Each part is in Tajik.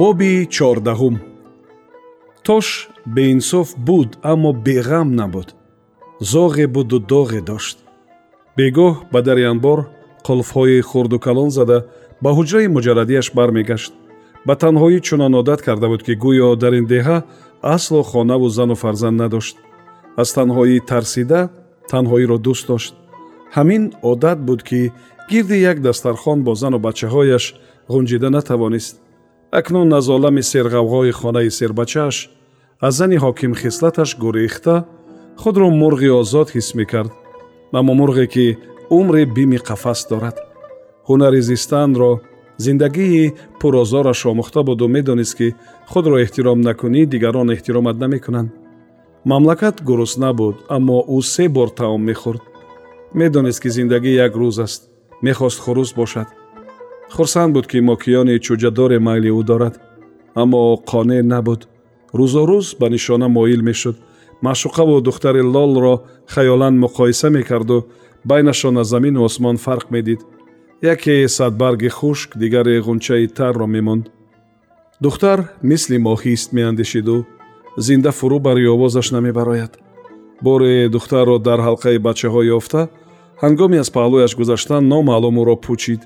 боби чордаҳум. Тош беинсоф буд аммо беғам набуд. Зоғе буду доғе дошт. Бегоҳ ба дари анбор қулфҳои хурду калон зада ба ҳуҷраи муҷаррадиаш бармегашт. Ба танҳоӣ чунон одат карда буд ки гӯё дар ин деҳа асло хонаву зану фарзанд надошт. Аз танҳоӣ тарсида танҳоиро дӯст дошт. Ҳамин одат буд ки гирди як дастархон бо зану бачаҳояш ғунҷида натавонист акнун аз олами серғавғои хонаи сербачааш аз зани ҳокимхислаташ гурехта худро мурғи озод ҳис мекард аммо мурғе ки умри бими қафас дорад. Ҳунари зистанро зиндагии пурозораш омӯхта буду медонист ки худро эҳтиром накунӣ дигарон эҳтиромат намекунанд. Мамлакат гурусна буд аммо ӯ се бор таом мехӯрд. Медонист ки зиндагӣ як рӯз аст мехост хурус бошад хурсанд буд ки мокиёни чӯҷадоре майли ӯ дорад аммо қонеъ набуд. Рӯзорӯз ба нишона моил мешуд. Маъшуқаву духтари лолро хаёлан муқоиса мекарду. Байнашон аз замину осмон фарқ медид. Яке садбарги хушк дигаре ғунчаи тарро мемонд. Духтар мисли моҳист меандешиду зинда фурӯ бари овозаш намебарояд. Боре духтарро дар ҳалқаи бачаҳо ёфта ҳангоми аз паҳлӯяш гузаштан номаълум ӯро пӯчид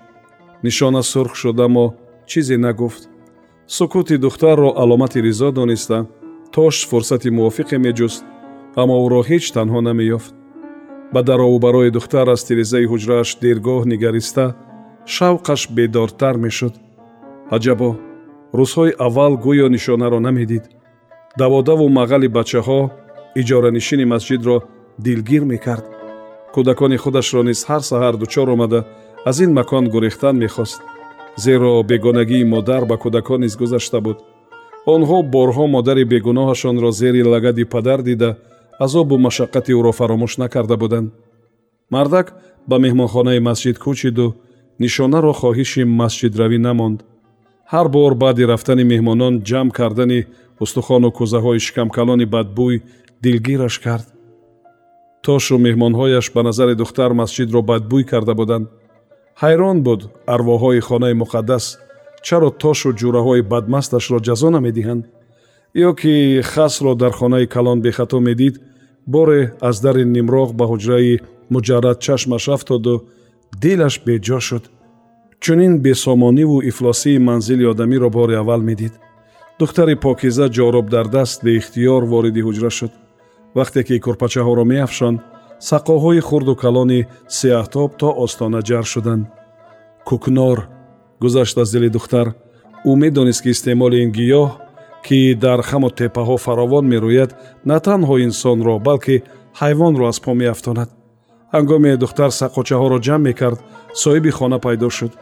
нишона сурх шуд аммо чизе нагуфт. Сукути духтарро аломати ризо дониста тош фурсати мувофиқе меҷуст аммо ӯро ҳеҷ танҳо намеёфт. Ба даровубарои духтар аз тирезаи ҳуҷрааш дергоҳ нигариста шавқаш бедортар мешуд. Аҷабо рӯзҳои аввал гӯё нишонаро намедид. Даводаву мағали бачаҳо иҷоранишини масҷидро дилгир мекард кӯдакони худашро низ ҳар саҳар дучор омада аз ин макон гурехтан мехост. Зеро бегонагии модар ба кӯдакон низ гузашта буд. Онҳо борҳо модари бегуноҳашонро зери лагади падар дида азобу машаққати ӯро фаромӯш накарда буданд. Мардак ба меҳмонхонаи масҷид кӯчиду нишонаро хоҳиши масҷидравӣ намонд. Ҳар бор баъди рафтани меҳмонон ҷамъ кардани устухону кӯзаҳои шикамкалони бадбӯй дилгираш кард тошу меҳмонҳояш ба назари духтар масҷидро бадбӯй карда буданд. Ҳайрон буд арвоҳҳои хонаи муқаддас чаро тошу ҷураҳои бадмасташро ҷазо намедиҳанд. Ё ки хасро дар хонаи калон бехато медид боре аз дари нимроғ ба ҳуҷраи муҷаррад чашмаш афтоду дилаш беҷо шуд. Чунин бесомониву ифлосии манзили одамиро бори аввал медид. Духтари покиза ҷороб дар даст беихтиёр вориди ҳуҷра шуд вақте ки курпачаҳоро меафшонд сақоҳои хурду калони сеҳтоб то остона ҷар шуданд. Кӯкнор гузашт аз дили духтар ӯ медонист ки истеъмоли ин гиёҳ ки дар хаму теппаҳо фаровон мерӯяд на танҳо инсонро балки ҳайвонро аз по меафтонад. Ҳангоме духтар саққочаҳоро ҷамъ мекард соҳиби хона пайдо шуд.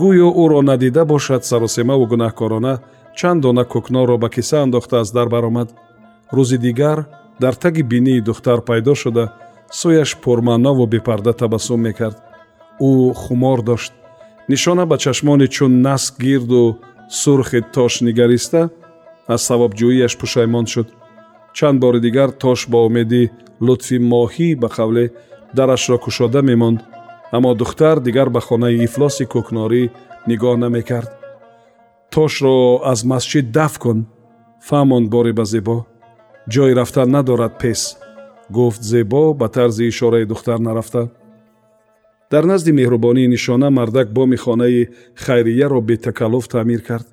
Гӯё ӯро надида бошад саросемаву гунаҳкорона чанд дона кӯкнорро ба киса андохта аз дар баромад. Рӯзи дигар дар таги бинии духтар пайдо шуда сӯяш пурмаънову бепарда табассум мекард. Ӯ хумор дошт. Нишона ба чашмони чун наск гирду сурхи тош нигариста аз савобҷӯияш пушаймон шуд. Чанд бори дигар тош бо умеди лутфи моҳӣ ба қавле дарашро кушода мемонд. Аммо духтар дигар ба хонаи ифлоси кӯкнорӣ нигоҳ намекард. Тошро аз масҷид даф кун фаҳмонд бори ба зебо ҷойи рафтан надорад пес. Гуфт зебо ба тарзи ишораи духтар нарафта. Дар назди меҳрубонии нишона мардак боми хонаи хайрияро бетакаллуф таъмир кард.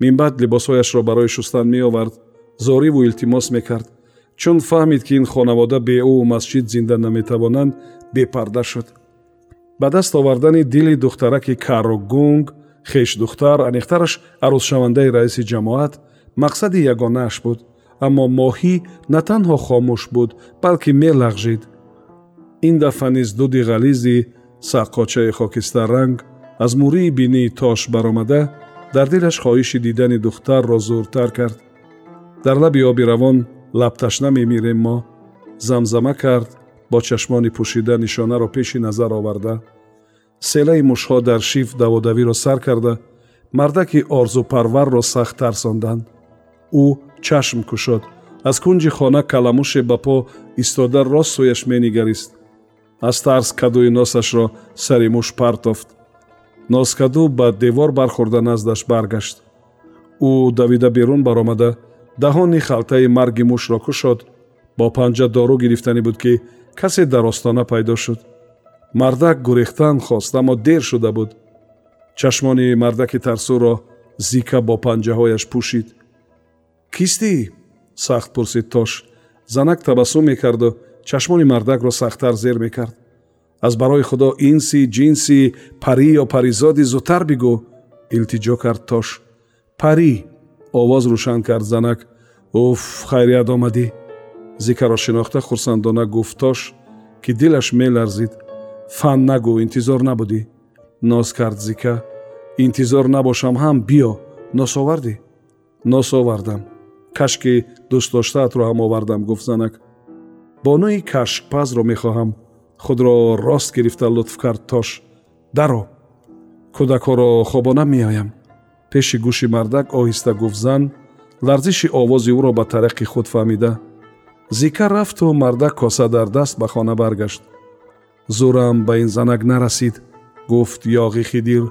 Минбаъд либосҳояшро барои шустан меовард зориву илтимос мекард чун фаҳмид ки ин хонавода бе ӯ масҷид зинда наметавонанд бепарда шуд. Ба даст овардани дили духтараки кару гунг хеш духтар аниқтараш арӯзшавандаи раиси ҷамоат мақсади ягонааш буд аммо моҳӣ на танҳо хомӯш буд балки мелағжид ин дафъа низ дуди ғализи саққочаи хокистарранг аз мурии бинии тош баромада дар дилаш хоҳиши дидани духтарро зуртар кард дар лаби оби равон лабташна мемирем мо замзама кард бо чашмони пӯшида нишонаро пеши назар оварда селаи мушҳо дар шиф даводавиро сар карда мардаки орзупарварро сахт тарсонданд ӯ чашм кушод. Аз кунҷи хона каламуше ба по истода рост сӯяш менигарист. Аз тарс кадуи носашро сари муш партофт. Носкаду ба девор бархӯрда наздаш баргашт. Ӯ давида берун баромада даҳони халтаи марги мушро кушод бо панҷа дору гирифтанӣ буд ки касе дар остона пайдо шуд. Мардак гурехтан хост аммо дер шуда буд. Чашмони мардаки тарсуро зика бо панҷаҳояш пӯшид кистӣ? Сахт пурсид тош занак табассум мекарду чашмони мардакро сахттар зер мекард. Аз барои худо инси ҷинси парӣ ё паризоди зудтар бигӯ илтиҷо кард тош парӣ? Овоз рӯшан кард занак. Уф хайрият омадӣ! Зикаро шинохта хурсандона гуфт тош ки дилаш меларзид фан нагӯ интизор набудӣ! Ноз кард зика. Интизор набошам ҳам биё нос овардӣ нос овардам кашки дӯстдоштаатро ҳам овардам гуфт занак. Бонӯи кашкпазро мехоҳам. Худро рост гирифта лутф кард тош. Даро кӯдакҳоро хобонам меоям. Пеши гӯши мардак оҳиста гуфт зан. Ларзиши овози ӯро ба тариқи худ фаҳмида. Зика рафту мардак коса дар даст ба хона баргашт. Зӯрам ба ин занак нарасид гуфт ёғи хидир.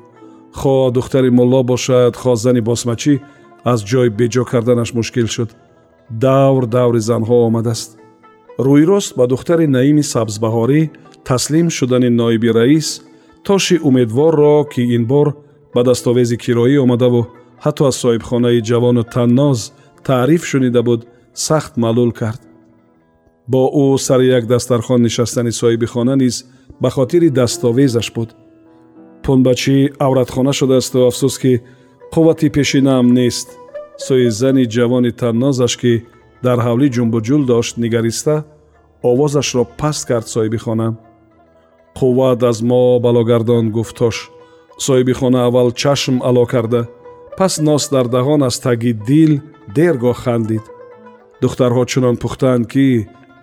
Хоҳ духтари мулло бошад хоҳ зани босмачӣ аз ҷой беҷо карданаш мушкил шуд. Давр даври занҳо омадааст. Рӯйрост ба духтари наими сабзбаҳорӣ таслим шудани ноиби раис тоши умедворро ки ин бор ба дастовези кироӣ омадаву ҳатто аз соҳибхонаи ҷавону танноз таъриф шунида буд сахт маълул кард. Бо ӯ сари як дастархон нишастани соҳиби хона низ ба хотири дастовезаш буд. Пунбачӣ авратхона шудаасту афсӯс ки қуввати пешинаам нест. Сӯи зани ҷавони таннозаш ки дар ҳавлӣ ҷумбуҷул дошт нигариста овозашро паст кард соҳиби хона. Қувват аз мо балогардон гуфтош соҳиби хона аввал чашм ало карда. Пас нос дар даҳон аз таги дил дергоҳ хандид. Духтарҳо чунон пухтаанд ки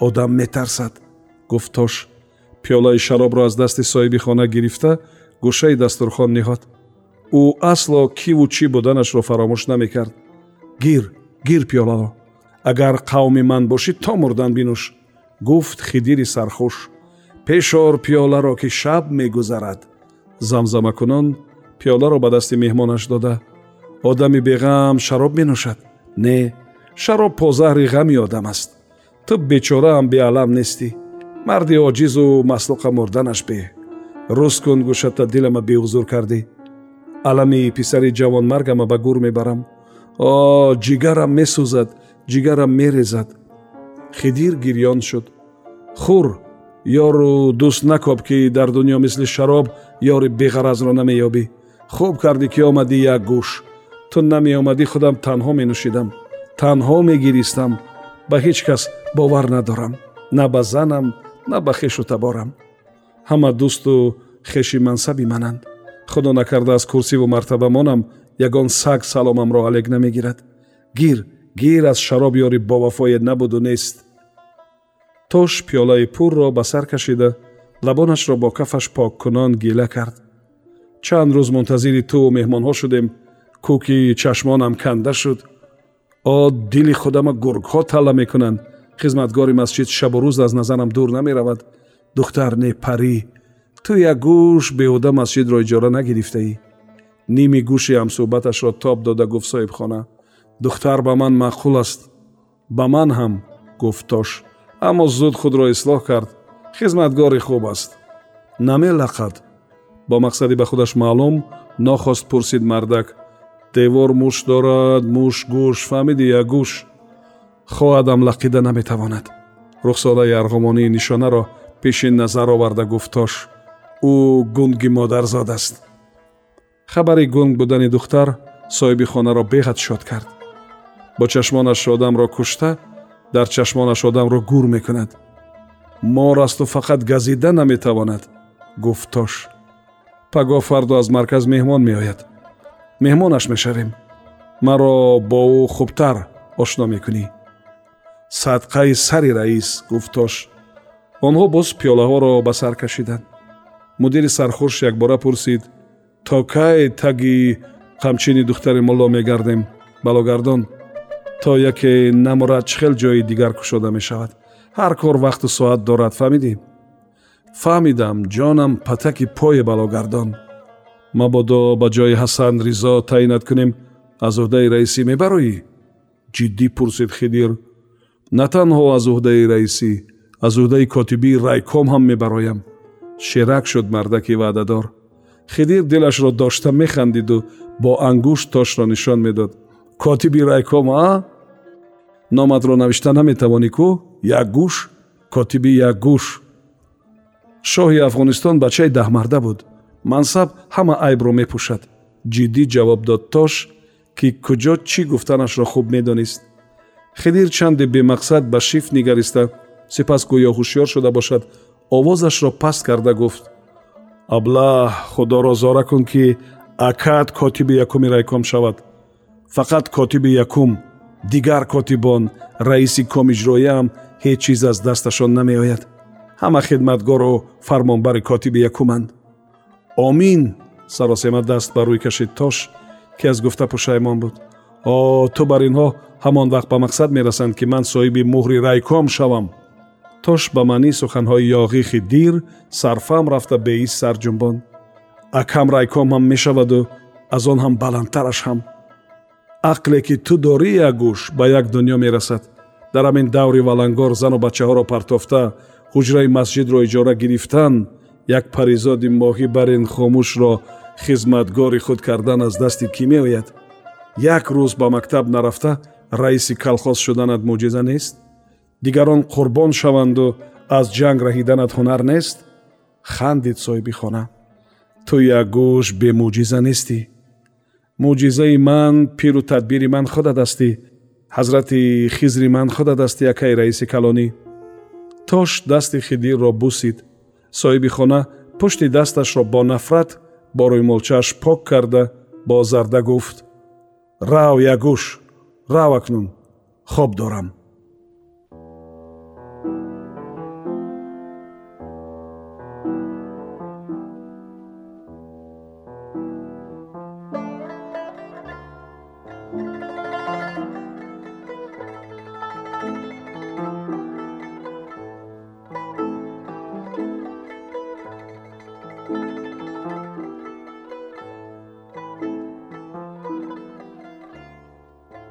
одам метарсад гуфт тош. Пиёлаи шаробро аз дасти соҳиби хона гирифта гӯшаи дастурхон ниҳод ӯ асло киву чӣ буданашро фаромӯш намекард. Гир гир пиёларо агар қавми ман бошӣ то мурдан бинӯш гуфт хидири сархуш. Пешор пиёларо ки шаб мегузарад замзамакунон пиёларо ба дасти меҳмонаш дода. Одами беғам шароб менӯшад не шароб позаҳри ғами одам аст. Ту бечораам беалам нестӣ марди оҷизу маслуқа мурданаш бе. Рӯз кун гӯшата дилама беҳузур кардӣ алами писари ҷавонмаргама ба гур мебарам. О ҷигарам месӯзад ҷигарам мерезад. Хидир гирьён шуд. Хур ёру дӯст накоб ки дар дунё мисли шароб ёри беғаразро намеёбӣ. Хуб кардӣ ки омадӣ як гӯш. Ту намеомадӣ худам танҳо менӯшидам. Танҳо мегиристам. Ба ҳеҷ кас бовар надорам. На ба занам на ба хешу таборам. Ҳама дӯсту хеши мансаби мананд худо накарда аз курсиву мартабамонам ягон саг саломамро алег намегирад. Гир гир аз шароб ёри бовафоед набуду нест. Тош пиёлаи пурро ба сар кашида лабонашро бо кафаш поккунон гила кард. Чанд рӯз мунтазири туву меҳмонҳо шудем кӯки чашмонам канда шуд. О дили худама гургҳо талла мекунанд. Хизматгори масҷид шабу рӯз аз назарам дур намеравад. Духтар не парӣ ту як гӯш беҳуда масҷидро иҷора нагирифтаӣ ними гӯши ҳамсӯҳбаташро тоб дода гуфт соҳибхона духтар ба ман маъқул аст ба ман ҳам гуфт тош аммо зуд худро ислоҳ кард хизматгори хуб аст намелақад бо мақсади ба худаш маълум нохост пурсид мардак девор муш дорад муш гӯш фаҳмиди як гӯш хоҳадам лақида наметавонад рухсодаи арғумонии нишонаро пеши назар оварда гуфт тош ӯ гунги модарзод аст. Хабари гунг будани духтар соҳиби хонаро беҳад шод кард. Бо чашмонаш одамро кушта дар чашмонаш одамро гур мекунад. Мор асту фақат газида наметавонад гуфт тош. Пагоҳ фардо аз марказ меҳмон меояд. Меҳмонаш мешавем. Маро бо ӯ хубтар ошно мекунӣ. Садқаи сари раис гуфт тош. Онҳо боз пиёлаҳоро ба сар кашиданд мудири сархурш якбора пурсид то кай таги қамчини духтари мулло мегардем балогардон? То яке намурад чӣ хел ҷои дигар кушода мешавад. Ҳар кор вақту соат дорад фаҳмидӣ? Фаҳмидам ҷонам патаки пои балогардон. Мабодо ба ҷои ҳасан ризо таъинат кунем аз уҳдаи раисӣ мебароӣ? Ҷиддӣ пурсид хидир. На танҳо аз уҳдаи раисӣ аз уҳдаи котибии райком ҳам мебароям шерак шуд мардаки ваъдадор. Хидир дилашро дошта механдиду бо ангушт тошро нишон медод. Котиби райком а? Номатро навишта наметавонӣ кӯ як гӯш? Котиби як гӯш. Шоҳи афғонистон бачаи даҳмарда буд. Мансаб ҳама айбро мепӯшад. Ҷиддӣ ҷавоб дод тош ки куҷо чӣ гуфтанашро хуб медонист? Хидир чанде бемақсад ба шифт нигариста. Сипас гӯё ҳушьёр шуда бошад овозашро паст карда гуфт аблаҳ худоро зора кун ки акаат котиби якуми райком шавад. Фақат котиби якум дигар котибон раиси комиҷрояам ҳеҷ чиз аз дасташон намеояд. Ҳама хидматгору фармонбари котиби якуманд омин саросема даст ба рӯй кашид тош ки аз гуфта пушаймон буд. О ту бар инҳо ҳамон вақт ба мақсад мерасанд ки ман соҳиби муҳри райком шавам тош ба маънии суханҳои ёғихи дир сарфам рафта беис сар ҷумбон акам райком ҳам мешаваду аз он ҳам баландтараш ҳам ақле ки ту дорӣ як гӯш ба як дунё мерасад дар ҳамин даври валангор зану бачаҳоро партофта ҳуҷраи масҷидро иҷора гирифтан як паризоди моҳӣ барин хомӯшро хизматгори худ кардан аз дасти кӣ меояд як рӯз ба мактаб нарафта раиси калхоз шуданат мӯъҷиза нест дигарон қурбон шаванду аз ҷанг раҳиданат ҳунар нест хандид соҳиби хона. Ту як гӯш бемӯъҷиза нестӣ мӯъҷизаи ман пиру тадбири ман худат ҳастӣ ҳазрати хизри ман худат ҳастӣ якай раиси калонӣ. Тош дасти хидирро бусид. Соҳиби хона пушти дасташро бо нафрат бо рӯймолчааш пок карда бо зарда гуфт. Рав ягӯш рав акнун хоб дорам